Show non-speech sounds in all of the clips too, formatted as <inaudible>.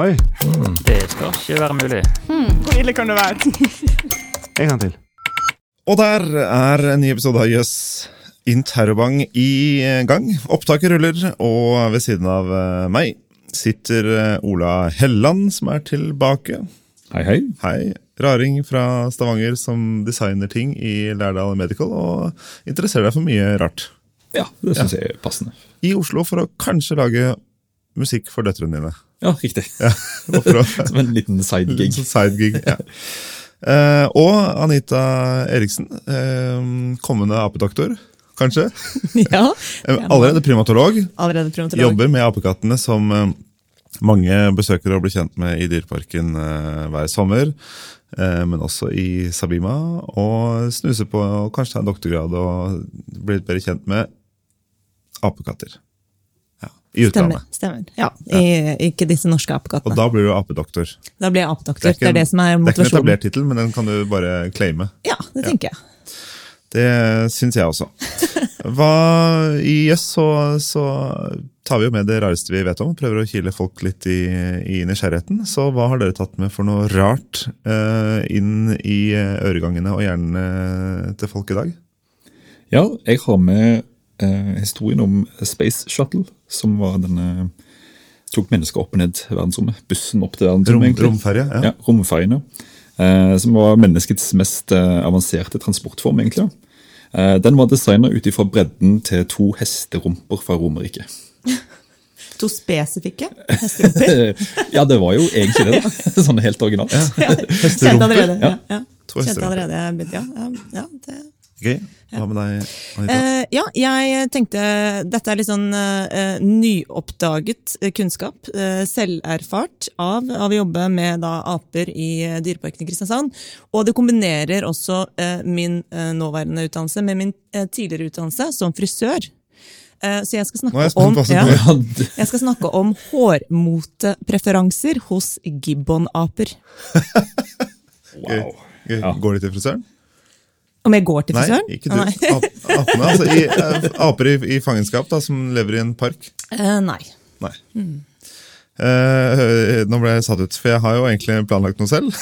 Oi, Det skal ikke være mulig. Hvor ille kan det være? en gang til. Og der er en ny episode av Jøss Interrobang i gang. Opptaket ruller, og ved siden av eh, meg sitter eh, Ola Helland, som er tilbake. Hei, hei. Hei. Raring fra Stavanger som designer ting i Lærdal Medical og interesserer deg for mye rart. Ja, det syns jeg er passende. I Oslo for å kanskje lage musikk for døtrene dine. Ja, riktig. Ja, <laughs> Som en liten sidegig. Side sidegig, ja. Eh, og Anita Eriksen, eh, kommende apedoktor, kanskje. <laughs> Ja, Eh, allerede primatolog. allerede primatolog. Jobber med apekattene som eh, mange besøker og blir kjent med i Dyreparken eh, hver sommer. Eh, men også i Sabima. Og snuser på og kanskje ta en doktorgrad og bli litt bedre kjent med apekatter. Ja, I Stemmer. utlandet. stemmer. Ja, i, Ikke disse norske Og da blir du apedoktor. Da blir jeg apedoktor. Det, ikke er det som er motivasjonen. det er ikke en etablert tittel, men den kan du bare claime. Ja, det tenker jeg. Det syns jeg også. <laughs> Hva, I Jøss så, så tar vi jo med det rareste vi vet om. Prøver å kile folk litt i, i nysgjerrigheten. Så hva har dere tatt med for noe rart uh, inn i øregangene og hjernene til folk i dag? Ja, jeg har med eh, historien om Space Shuttle, som var denne tok mennesker opp og ned verdensrommet. Bussen opp til verdensrommet. egentlig. romferje? Ja. Ja, romferjene. Eh, som var menneskets mest eh, avanserte transportform, egentlig. Eh, den var designet ut ifra bredden til to hesterumper fra Romerriket. <laughs> To spesifikke hesterumper. <laughs> ja, det var jo egentlig det, da. <laughs> sånn helt originalt. Kjente allerede. Ja, ja. Kjente allerede. Ja, ja, ja, det. Gøy. Hva med deg, Anita? Uh, ja, jeg tenkte Dette er litt sånn uh, nyoppdaget eh, kunnskap. Uh, selverfart av, av å jobbe med da, aper i Dyreparken i Kristiansand. Og det kombinerer også min nåværende utdannelse med min tidligere utdannelse som frisør. Eh, så jeg skal om hva <laughs> ja, jeg skal snakke om hårmotepreferanser hos gibbonaper. <laughs> Gøy. Gøy. Går de til frisøren? Om jeg går til Nei, ikke du. Nei. Ap apene, altså. I, eh, aper i, i fangenskap da, som lever i en park. Eh, nei. Nei. Eh, nå ble jeg satt ut, for jeg har jo egentlig planlagt noe selv.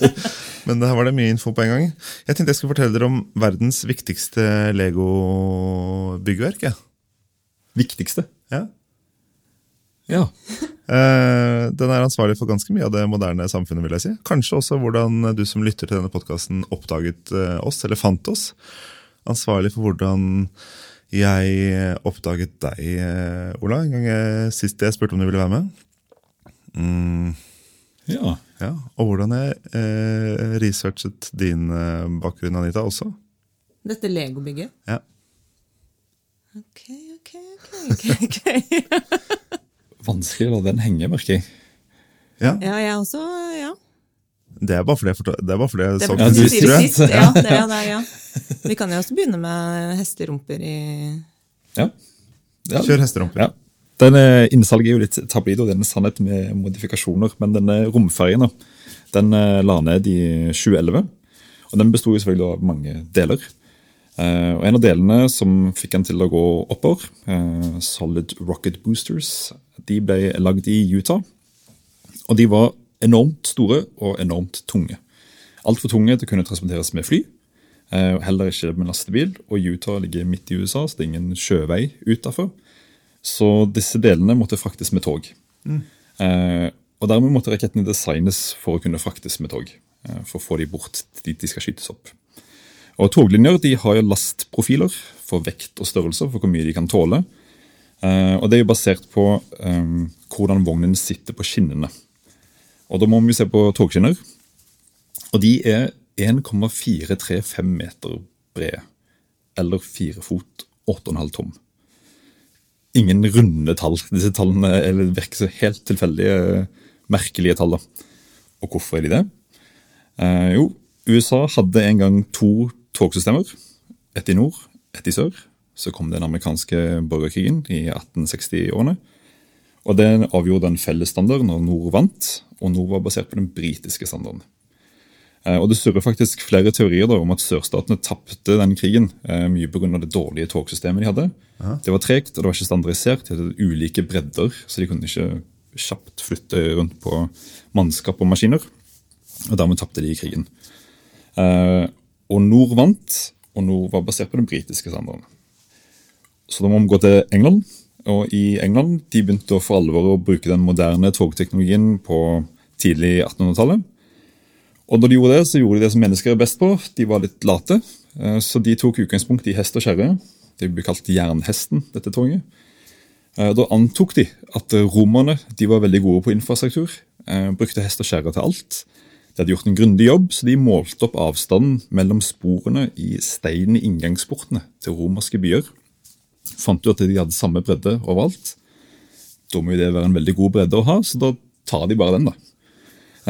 <laughs> Men her var det mye info på en gang. Jeg tenkte jeg skulle fortelle dere om verdens viktigste Lego-byggverk. Ja. Viktigste. Ja. Ja. <laughs> Eh, den er ansvarlig for ganske mye av det moderne samfunnet. vil jeg si. Kanskje også hvordan du som lytter til denne podkasten oppdaget eh, oss, eller fant oss. Ansvarlig for hvordan jeg oppdaget deg, eh, Ola, en gang jeg, sist jeg spurte om du ville være med. Mm, ja. ja, Og hvordan jeg eh, researchet din eh, bakgrunn, Anita, også. Dette legobygget? Ja. Ok, ok, ok. ok, ok. <laughs> Vanskelig å la den henge, merker jeg. Ja, Ja, jeg også, ja. Det er bare fordi jeg, fortal- det er bare fordi jeg Det så det du du sist, tror jeg. sist. Ja, det er det, ja. Vi kan jo også begynne med hesterumper i Ja. ja. Kjør hesterumper. Ja. Denne innsalget er jo litt tabloid, og den er sannhet med modifikasjoner. Men denne romferjen den eh, la ned i 2011. Og den besto selvfølgelig av mange deler. Eh, og En av delene som fikk den til å gå oppover, eh, Solid Rocket Boosters, de ble lagd i Utah. Og de var enormt store og enormt tunge. Altfor tunge til å kunne transporteres med fly. eh, Heller ikke med lastebil. Og Utah ligger midt i USA, så det er ingen sjøvei ut derfra. Så disse delene måtte fraktes med tog. Eh, og dermed måtte rakettene designes for å kunne fraktes med tog. For å få de bort dit de skal skytes opp. Og Toglinjer de har jo lastprofiler for vekt og størrelse, for hvor mye de kan tåle. Eh, og Det er jo basert på um, hvordan vognen sitter på skinnene. Og Da må vi se på togskinner. Og de er 1,435 meter brede. Eller 4 fot 8,5 tom ingen runde tall. Disse tallene virker så helt tilfeldige, merkelige tall. Og hvorfor er de det? Eh, jo, USA hadde en gang to togsystemer. Ett i nord, ett i sør. Så kom den amerikanske borgerkrigen i 1860-årene. Og det avgjorde en fellesstandard når nord vant, og nord var basert på den britiske standarden. Eh, Og Det surrer faktisk flere teorier da, om at sørstatene tapte den krigen eh, mye pga. det dårlige togsystemet de hadde. Det var tregt, og det var ikke standardisert. De hadde ulike bredder, så de kunne ikke kjapt flytte rundt på mannskap og maskiner. Og dermed tapte de i krigen. Og Nord vant, og Nord var basert på den britiske standarden. Så da må vi gå til England. Og i England de begynte for alvor å bruke den moderne togteknologien på tidlig 1800-tallet. Og når de gjorde det, så gjorde de det som mennesker er best på. De var litt late. Eh, så de tok utgangspunkt i hest og kjerre. Det blir kalt jernhesten, dette toget. Eh, Da antok de at romerne de var veldig gode på infrastruktur. eh, Brukte hest og kjerre til alt. De hadde gjort en grundig jobb, så de målte opp avstanden mellom sporene i steinen i inngangsportene til romerske byer. Fant jo at de hadde samme bredde overalt. Da må jo det være en veldig god bredde å ha, så da tar de bare den, da.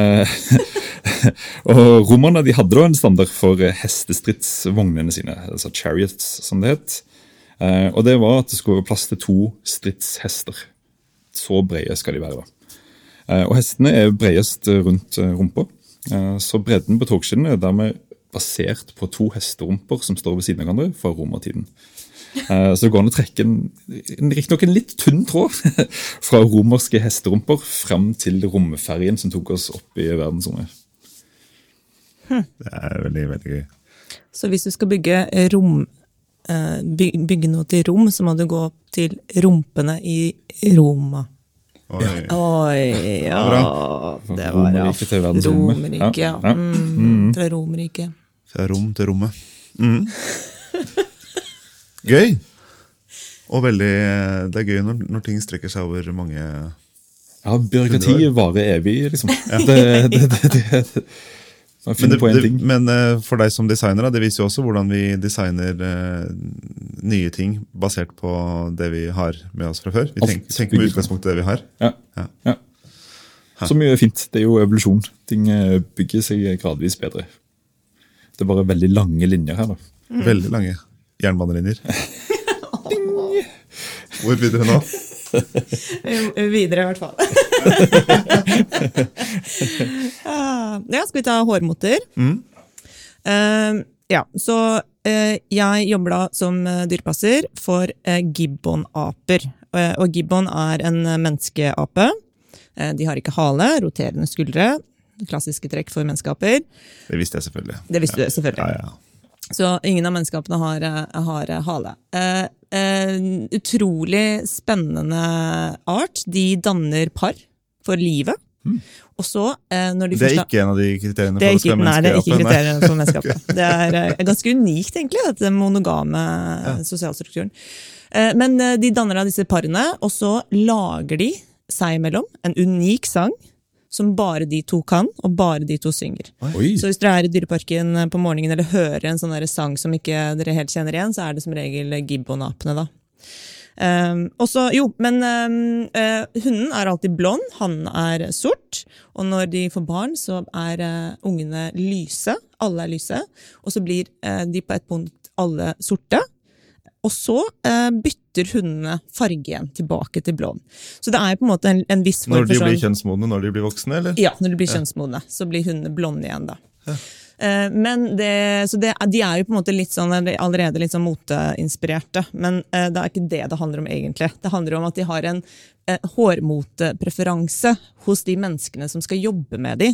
Eh, <laughs> og Romerne de hadde da en standard for hestestridsvognene sine, altså chariots, som det het. Eh, og det var at det skulle være plass til to stridshester. Så brede skal de være. da. Eh, og hestene er bredest rundt rumpa. Eh, Så bredden på togskinnene er dermed basert på to hesterumper som står ved siden av hverandre fra romertiden. Eh, Så det går an å trekke en, riktignok en litt tynn tråd <laughs> fra romerske hesterumper fram til romferjen som tok oss opp i verdensrommet. Det er veldig, veldig gøy. Så hvis du skal bygge rom, eh, bygge noe til rom, så må du gå opp til rumpene i Roma. Oi. Oi, ja Det var ja. Romerriket til verdens Romerike, ja. Ja, ja. Mm, fra Romerike. Fra rom til rommet. Mm. Gøy! Og veldig Det er gøy når, når ting strekker seg over mange Ja, byråkratiet varer evig, liksom. Det, det, det, det, men, det, på en det, ting. men eh, for deg som designer, det viser jo også hvordan vi designer eh, nye ting basert på det vi har med oss fra før. Vi tenker, tenker med på- utgangspunkt i det vi har. Ja. Ja. ja. Så mye fint. Det er jo evolusjon. Ting eh, bygger seg gradvis bedre. Det er bare veldig lange linjer her, da. Veldig lange jernbanelinjer. <laughs> Hvor vil du nå? Eh, <laughs> Videre, i hvert fall. Ja, skal vi ta hårmoter? Eh, ja, så uh, jeg jobber da som eh, dyrepasser for uh, gibbonaper. Og gibbon er en menneskeape. De har ikke hale, roterende skuldre. Klassiske trekk for menneskeaper. Det visste jeg selvfølgelig. Det visste du selvfølgelig. Ja, ja. Så ingen av menneskeapene har, har hale. Eh, eh, utrolig spennende art. De danner par for livet. Og så, eh, når de Det er ikke en av de kriteriene er for å skal nei, det er ikke kriteriene for menneskapet. <laughs> Det er eh, ganske unikt, egentlig, dette monogame sosialstrukturen. Eh, Men eh, de danner av disse parene, og så lager de seg imellom en unik sang som bare de to kan, og bare de to synger. Oi! Så hvis dere er i Dyreparken på morgenen eller hører en sånn sang som ikke dere helt kjenner igjen, så er det som regel gibbonapene, da. Um, og så, jo, men um, uh, hunden er alltid blond, hannen er sort. Og når de får barn, så er uh, ungene lyse. Alle er lyse. Og så blir uh, de på et punkt alle sorte. Og så bytter hundene farge igjen, tilbake til blond. Så det er på en måte en, en viss form for sånn Når de blir sånn kjønnsmodne, når de blir voksne, eller? ja, når de blir kjønnsmodne, så blir hundene blonde igjen, da. Eh, Men det, så det, de er jo på en måte litt sånn, allerede litt sånn moteinspirerte, men eh, det er ikke det det handler om egentlig. Det handler om at de har en eh, hårmotepreferanse hos de menneskene som skal jobbe med de.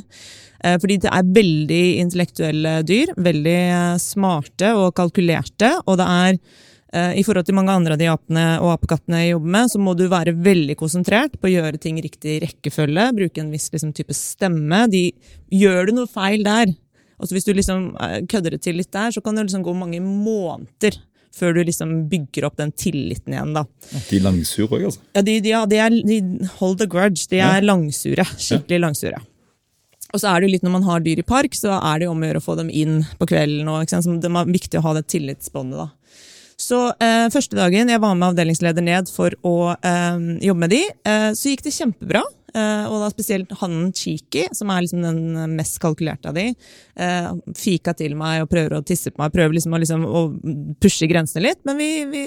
Eh, Fordi det er veldig intellektuelle dyr, veldig eh, smarte og kalkulerte, og det er eh, i forhold til mange andre av de apene og apekattene jeg jobber med, så må du være veldig konsentrert på å gjøre ting riktig rekkefølge, bruke en viss liksom, type stemme. De, gjør du noe feil der, altså hvis du liksom eh, kødder det til litt der, så kan det liksom gå mange måneder før du liksom bygger opp den tilliten igjen. da. De langsure òg, altså. Ja, de, de, ja, de, er, de hold the grudge. De er langsure. Skikkelig langsure. Og så er det jo litt når man har dyr i park, så er det jo om å gjøre å få dem inn på kvelden. Og, det er viktig å ha det tillitsbåndet. da. Så eh, første dagen jeg var med avdelingsleder ned for å eh, jobbe med de, eh, så gikk det kjempebra. Eh, og da spesielt hannen Cheeky, som er liksom den mest kalkulerte av de, eh, fika til meg og prøver å tisse på meg, prøver liksom å, liksom, å pushe grensene litt, men vi, vi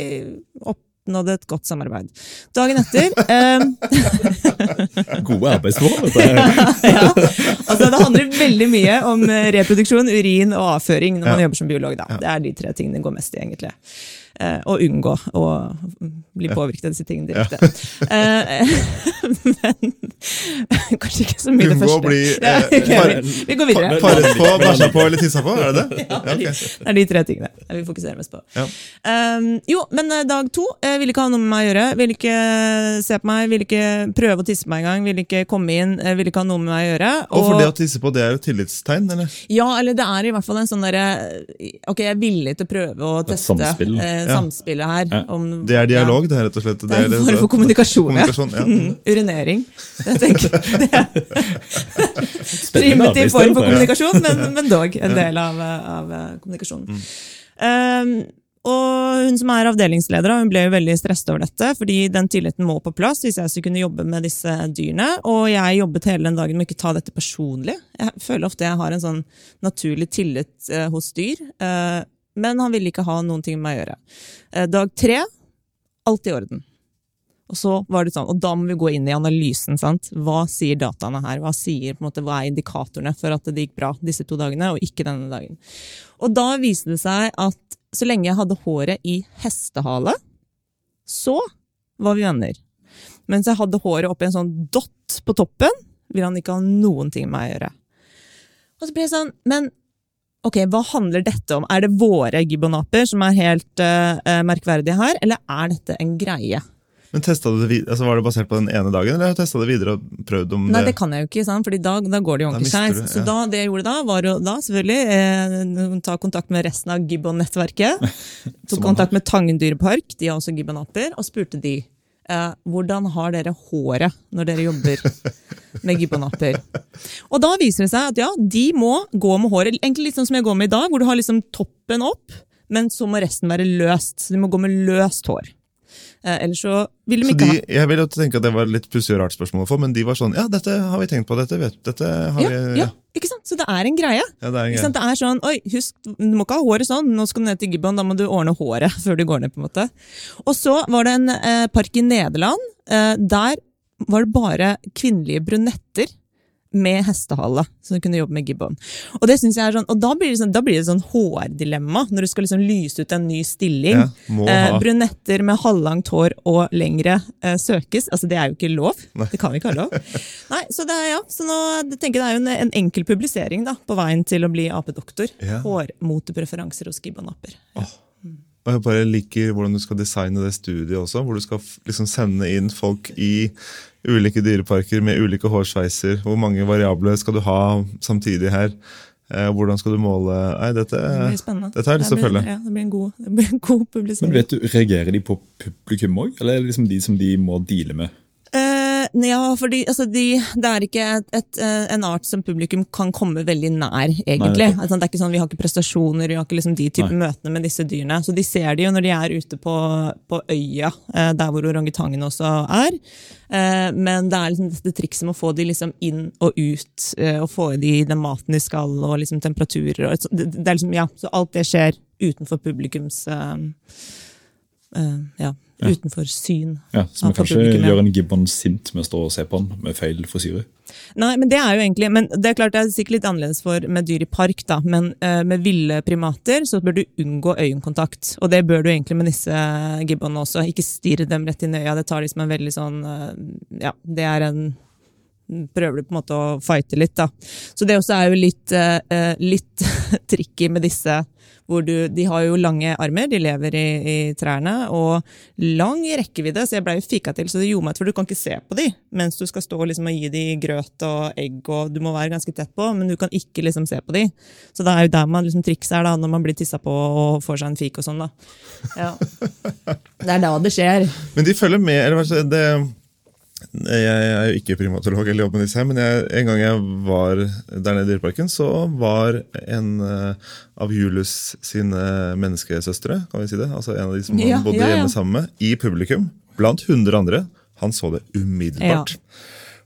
oppnådde et godt samarbeid. Dagen etter <laughs> eh, Gode arbeidsforhold. <laughs> ja. altså Det handler veldig mye om reproduksjon, urin og avføring når man jobber som biolog. da. Det er de tre tingene det går mest i, egentlig. Eh, å unngå å bli påvirket av disse tingene direkte. Ja. <laughs> men <laughs> Kanskje ikke så mye det første. Unngå å bli <laughs> Ja, okay, vi- vi går videre. paret på, bæsja på eller tissa på? Er det det? Ja, det, er de, det er de tre tingene vi fokuserer mest på. Ja. Um, jo, men eh, dag to jeg ville ikke ha noe med meg å gjøre. Ville ikke se på meg, ville ikke prøve å tisse på meg engang. Ville ikke komme inn, vil ville ikke ha noe med meg å gjøre. Og for det å tisse på, det er jo tillitstegn, eller? Ja, eller det er i hvert fall en sånn derre Ok, jeg er villig til å prøve å teste Et samspill. eh. Samspillet her. Ja. Om, Det er dialog, Ja. det er rett og slett. Det er en form for kommunikasjon, ja. kommunikasjon ja. Mm, urinering. Jeg tenker, <laughs> <laughs> det er primitiv form for kommunikasjon, men, men dog en del av, av eh, kommunikasjonen. Um, og hun som er avdelingsleder, hun ble jo veldig stresset over dette, fordi den tilliten må på plass hvis jeg skulle kunne jobbe med disse dyrene. Og jeg jobbet hele den dagen med ikke ta dette personlig. Jeg føler ofte jeg har en sånn naturlig tillit eh, hos dyr, eh, men han ville ikke ha noen ting med meg å gjøre. Eh, dag tre, alt i orden. Og så var det sånn, og da må vi gå inn i analysen. sant? Hva sier dataene her? Hva sier på en måte, hva er indikatorene for at det gikk bra disse to dagene, og ikke denne dagen? Og da viste det seg at så lenge jeg hadde håret i hestehale, så var vi venner. Mens jeg hadde håret oppi en sånn dott på toppen, ville han ikke ha noen ting med meg å gjøre. Og så ble jeg sånn, men ok, hva handler dette om? Er det våre gibbonaper som er helt uh, merkverdige her, eller er dette en greie? Men det, altså Var det basert på den ene dagen, eller har du testa det videre og prøvd om Nei, det det kan jeg jo ikke, sant? Fordi da, da går det jo ordentlig skeis. Så ja. da, det jeg gjorde da, var jo da selvfølgelig eh, ta kontakt med resten av Gibbon-nettverket. <laughs> Tok kontakt med Tangen dyrepark, de har også gibbonaper, og spurte de eh, hvordan har dere håret når dere jobber <laughs> med gibbonaper. Og da viser det seg at ja, de må gå med håret, egentlig litt sånn som jeg går med i dag, hvor du har liksom toppen opp, men så må resten være løst. Så de må gå med løst hår. Eh, ellers så vil de ikke de, ha jeg vil jo tenke at det var litt pussig og rart spørsmål å få, men de var sånn Ja, dette har vi tenkt på, dette vet dette har ja, vi ja, ikke sant? Så det er en greie. Ja, det er en greie. Det er sånn, oi, husk, du må ikke ha håret sånn, nå skal du ned til Gibbon, da må du ordne håret <laughs> før du går ned. på en måte. Og så var det en eh, park i Nederland, eh, der var det bare kvinnelige brunetter med hestehale du kunne jobbe med gibbon. Og det synes jeg er sånn, og da blir det sånn, da blir det sånn hårdilemma, når du skal liksom lyse ut en ny stilling. Ja, Eh, brunetter med halvlangt hår og lengre eh, søkes. Altså, det er jo ikke lov. Nei. Det kan vi ikke ha lov. <laughs> Nei, så det er, ja, så nå jeg tenker jeg det er jo en, en enkel publisering da, på veien til å bli apedoktor. Ja. Hårmotepreferanser hos gibbonaper. Og jeg bare liker hvordan du skal designe det studiet også, hvor du skal liksom sende inn folk i ulike dyreparker med ulike hårsveiser. Hvor mange variabler skal du ha samtidig her? Eh, hvordan skal du måle Nei, dette, Det blir spennende. dette har jeg lyst til å følge. Ja, det blir en god, blir en god publisering. Men vet du, Reagerer de på publikum òg, eller er det liksom de som de må deale med? Ja, fordi altså, de, det er ikke et, et, eh, en art som publikum kan komme veldig nær, egentlig. Nei, altså, det er ikke sånn, Vi har ikke prestasjoner, vi har ikke liksom, de type Nei. møtene med disse dyrene. Så de ser det jo når de er ute på, på øya, eh, der hvor orangutangen også er. Eh, men det er liksom dette trikset med å få de liksom inn og ut, og få i de den maten de skal, og liksom temperaturer. Og, det, det liksom, ja, så alt det skjer utenfor publikums ja, Ja. utenfor syn. Ja, Ja, kanskje gjør en gibbon sint med å stå og se på den med feil frisyre. Nei, men det er jo egentlig, men det er klart det er sikkert litt annerledes for med dyr i park, da, men eh, med ville primater så bør du unngå øyekontakt. Og det bør du egentlig med disse gibbonene også. Ikke stirre dem rett inn i øya, det tar de som en veldig sånn eh, Ja, det er en Prøver du på en måte å fighte litt, da. Så det også er jo litt, eh, eh, litt <laughs> tricky med disse hvor du, de har jo lange armer, de lever i, i trærne, og lang rekkevidde, så jeg blei fika til, så det gjorde meg til, for du kan ikke se på de, mens du skal stå liksom og gi de grøt og egg, og du må være ganske tett på, men du kan ikke liksom se på de. Så det er jo der man liksom trikset er da, når man blir tissa på og får seg en fik og sånn da. Ja. Det er da det skjer. Men de følger med eller hva det, Jeg er jo ikke primatolog, eller jobber med disse her, men jeg, en gang jeg var der nede i Dyreparken, så var en eh, av Julius sine menneskesøstre, kan vi si det, altså en av de som Ja, han bodde ja, ja. hjemme sammen med, i publikum, blant hundre andre. Han så det umiddelbart.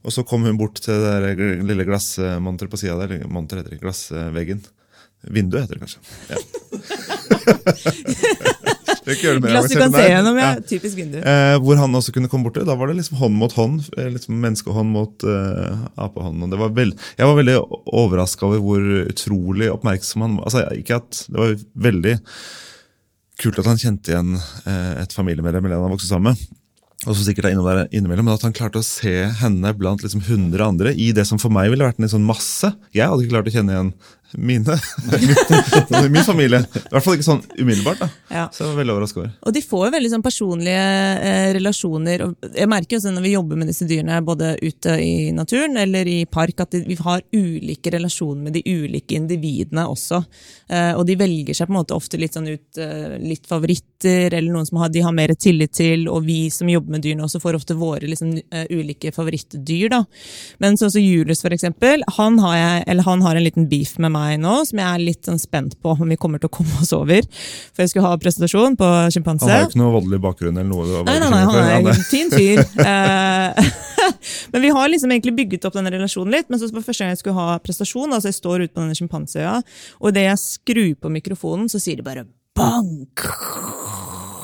Og så kom hun bort til det lille glassmonteret på sida der. Monter heter det, glassveggen. Vinduet heter det kanskje. Ja. <laughs> Glass du kan se gjennom, ja. Typisk vindu. Eh, hvor han også kunne komme borti. Da var det liksom hånd mot hånd. liksom Menneskehånd mot eh, apehånd. Og det var jeg var veldig overraska over hvor utrolig oppmerksom han var. Altså, ikke at Det var veldig kult at han kjente igjen eh, et familiemedlem eller han vokste sammen med. også sikkert er innom der innimellom, men at han klarte å se henne blant liksom 100 andre i det som for meg ville vært en sånn masse. Jeg hadde ikke klart å kjenne igjen mine. <laughs> min, familie. I hvert fall ikke sånn umiddelbart. da. Ja. Så jeg var veldig overrasket over. Og de får jo veldig sånn personlige eh, relasjoner. Jeg merker jo når vi jobber med disse dyrene, både ute i naturen eller i park, at de, vi har ulike relasjoner med de ulike individene også. Eh, og de velger seg på en måte ofte litt sånn ut eh, litt favoritter, eller noen som har, de har mer tillit til, og vi som jobber med dyrene også får ofte våre liksom, eh, ulike favorittdyr. da. Men sånn som Julius, for eksempel, han har, jeg, eller han har en liten beef med meg nå, som jeg er litt sånn spent på om vi kommer til å komme oss over. For jeg skulle ha presentasjon på sjimpanse. Han har jo ikke noe voldelig bakgrunn eller noe. Nei, nei, nei, han er en fin fyr. Eh, <laughs> men vi har liksom egentlig bygget opp denne relasjonen litt. Men så for første gang jeg skulle ha prestasjon, altså jeg står ute på denne sjimpanseøya, og idet jeg skrur på mikrofonen, så sier de bare bank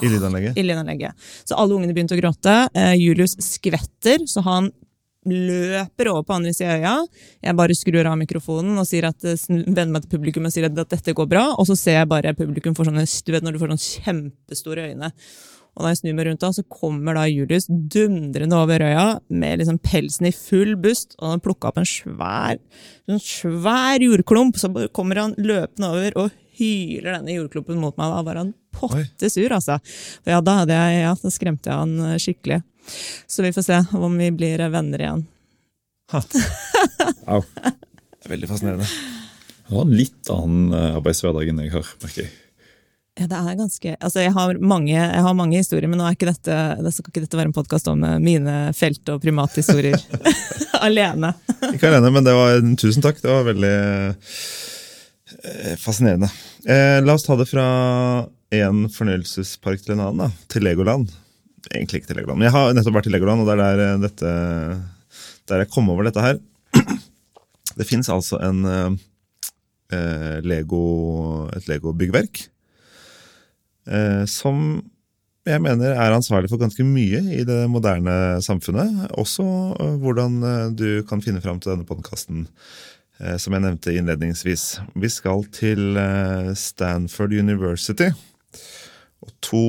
I lydanlegget. i lynanlegget. Så alle ungene begynte å gråte. Eh, Julius skvetter, så han løper over på andre siden av øya. Jeg bare skrur av mikrofonen og sier at, eh, vender meg til publikum og sier at, at dette går bra. Og så ser jeg bare publikum får sånne, du vet når du får sånne kjempestore øyne. Og da jeg snur meg rundt, da, så kommer da Julius dundrende over øya med liksom pelsen i full bust, og han plukka opp en svær, en svær jordklump. Så kommer han løpende over og hyler denne jordklumpen mot meg. Da var han potte sur, altså. For ja, da, hadde jeg, ja, da skremte jeg han eh, skikkelig. Så vi får se om vi blir venner igjen. Au. Veldig fascinerende. Han har en litt annen eh, arbeidshverdag enn jeg har, merker jeg. Ja, det er ganske Altså, jeg har mange, jeg har mange historier, men nå er ikke dette, det skal ikke dette være en podkast om eh, mine felt- og primathistorier <laughs> alene. Ikke alene, men det var, tusen takk. Det var veldig eh, fascinerende. Eh, la oss ta det fra en fornøyelsespark til en annen, da. Til Legoland. Egentlig ikke til Legoland, men jeg har nettopp vært i Legoland, og det er der, eh, dette, der jeg kom over dette her. <clears throat> Det fins altså en eh, eh, Lego, et Lego-byggverk eh, som jeg mener er ansvarlig for ganske mye i det moderne samfunnet. Også eh, hvordan eh, du kan finne fram til denne podkasten, som jeg nevnte innledningsvis. Vi skal til Stanford University. Og to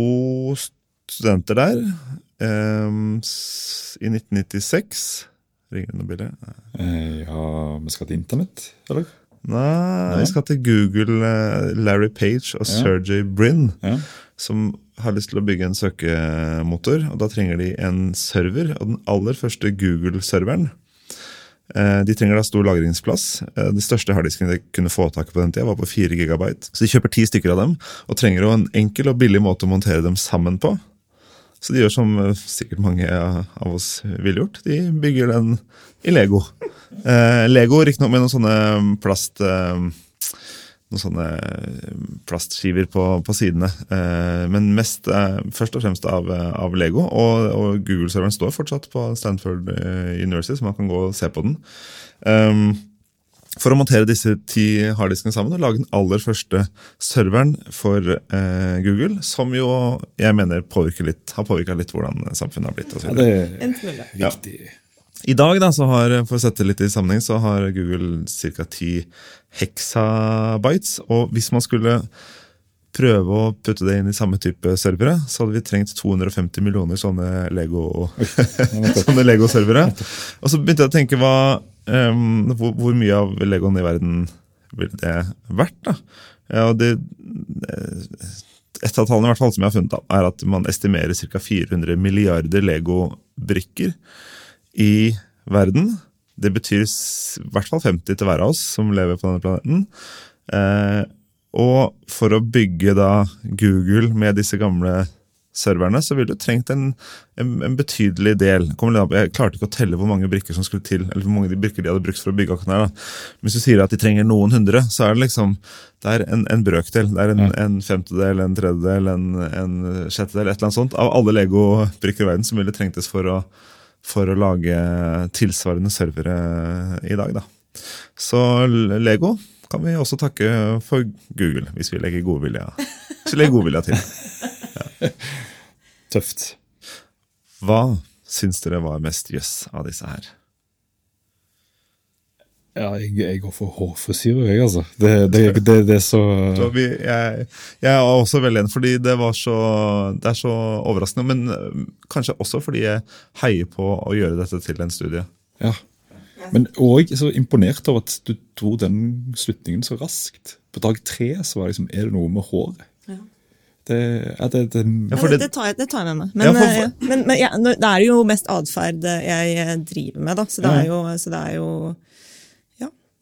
studenter der eh, i 1996 Ringer det noe bilde? Eh, ja, vi skal til internett, eller? Nei, vi skal til Google, eh, Larry Page og Ja. Sergey Brin. Ja. som har lyst til å bygge en søkemotor. og Da trenger de en server. og Den aller første Google-serveren eh, De trenger da stor lagringsplass. De største harddisken de kunne få tak på den tida, var på 4 GB. Så de kjøper ti stykker av dem, og trenger jo en enkel og billig måte å montere dem sammen på. Så de gjør som eh, sikkert mange av oss ville gjort. De bygger den i Lego. Eh, Lego riktignok med noen sånne plast... Eh, noen sånne plastskiver på, på sidene. Eh, men mest, eh, først og fremst av, eh, av Lego. Og, og Google-serveren står fortsatt på Stanford eh, University, så man kan gå og se på den. Um, for å montere disse ti harddiskene sammen og lage den aller første serveren for eh, Google, som jo jeg mener litt, har påvirka litt hvordan samfunnet har blitt. Og så Ja, det er En smule. I dag, da, så har, for å sette det litt i sammenheng, så har Google ca. 10 hexabytes. Og hvis man skulle prøve å putte det inn i samme type servere, så hadde vi trengt 250 millioner sånne <laughs> Lego-servere. Lego-servere. og så begynte jeg å tenke hva, em, hvor, hvor mye av Legoen i verden ville det vært? da? Ja, det, eh, et av tallene i hvert fall som jeg har funnet, da, er at man estimerer ca. 400 milliarder Lego-brikker i verden. Det betyr i hvert fall 50 til hver av oss som lever på denne planeten. Eh, og for å bygge da Google med disse gamle serverne, så ville du trengt en, en, en betydelig del. Jeg klarte ikke å telle hvor mange brikker som skulle til, eller hvor mange de brikker de hadde brukt for å bygge akkurat her. Hvis du sier at de trenger noen hundre, så er det liksom det er en, en brøkdel. Det er en, en femtedel, en tredjedel, en, en sjettedel, et eller annet sånt, av alle Lego-brikker i verden som ville trengtes for å, for å lage tilsvarende servere i dag. da. Så Lego kan vi også takke for Google, hvis vi legger godvilja, legger godvilja til. <laughs> <laughs> Tøft. Hva syns dere var mest jøss av disse her? Ja, jeg, jeg går for hårfrisyrer, jeg, altså. Det, det, det, det er så <laughs> jeg, jeg er også veldig enig, fordi det, var så, det er så overraskende. Men øh, kanskje også fordi jeg heier på å gjøre dette til en studie. Ja. Men òg så imponert over at du dro den slutningen så raskt. På dag tre så var det liksom Er det noe med håret? Ja. Det, det, det, Ja, for det, tar jeg, det tar jeg med meg. Men, Ja, for- for, men, men ja, det er jo mest atferd jeg eh, driver med, da. Så det er jo, så det er jo.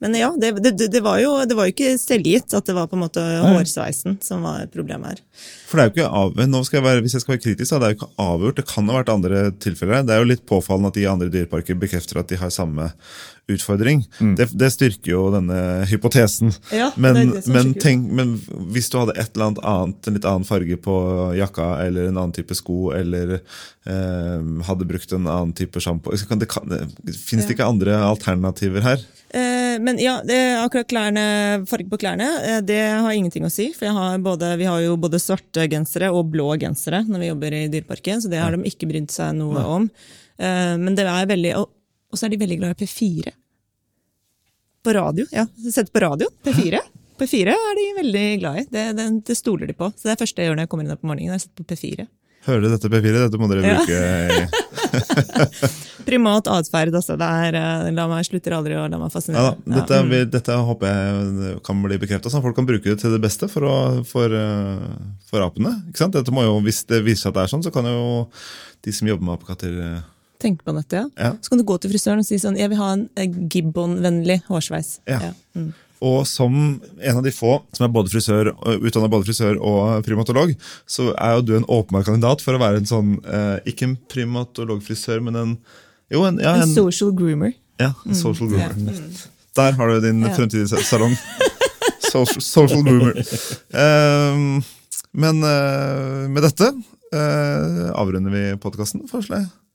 Men ja, det, det, det, var jo, det var jo ikke selvgitt at det var på en måte hårsveisen som var problemet her. For det er jo ikke av, nå skal jeg være, Hvis jeg skal være kritisk, da, det er jo ikke avgjort. Det kan ha vært andre tilfeller. Det er jo litt påfallende at de andre dyreparker bekrefter at de har samme utfordring. Det, det styrker jo denne hypotesen. Ja, men, det det som men, tenk, men hvis du hadde et eller annet annet, en litt annen farge på jakka, eller en annen type sko, eller eh, hadde brukt en annen type sjampo Finnes det ikke andre alternativer her? Eh, men ja, det, akkurat klærne, farge på klærne, eh, det har ingenting å si. For har både, vi har jo både svarte gensere og blå gensere når vi jobber i Dyreparken, så det har de ikke brydd seg noe om. Eh, men det er veldig, og, så er de veldig glad i P4. På radio, ja. Sett på radio, P4. P4 er de veldig glad i. Det, det, det stoler de på. Så det er første jeg gjør når jeg kommer inn på morgenen. Jeg setter på P4. Hører du dette, P4? Dette må dere bruke. Ja. <laughs> Primat atferd, altså. Det er, eh, la meg slutter aldri å la meg Ja, fascinere. da, dette, Ja. vil- dette håper jeg kan bli bekrefta, sånn folk kan bruke det til det beste for, å, for, eh, for apene. Jo, hvis det viser seg at det er sånn, så kan jo de som jobber med apekatter Tenke på dette, ja. Ja. Så kan du gå til frisøren og si sånn Jeg vil ha en eh, gibbon-vennlig hårsveis. Ja. Mm. Og som en av de få som er både frisør, utdanna både frisør og primatolog, så er jo du en åpenbar kandidat for å være en sånn eh, Ikke en primatologfrisør, men en Jo, en, ja, En en, social groomer. ja, en social Ja. groomer. Der har du din Ja. fremtidige salong. <laughs> social, social groomer. Ehm, men eh, med dette eh, avrunder vi podkasten.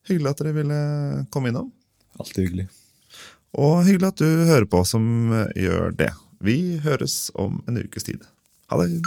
Hyggelig at dere ville komme innom. Alltid hyggelig. Og hyggelig at du hører på som eh, gjør det. Vi høres om en ukes tid. Ha det.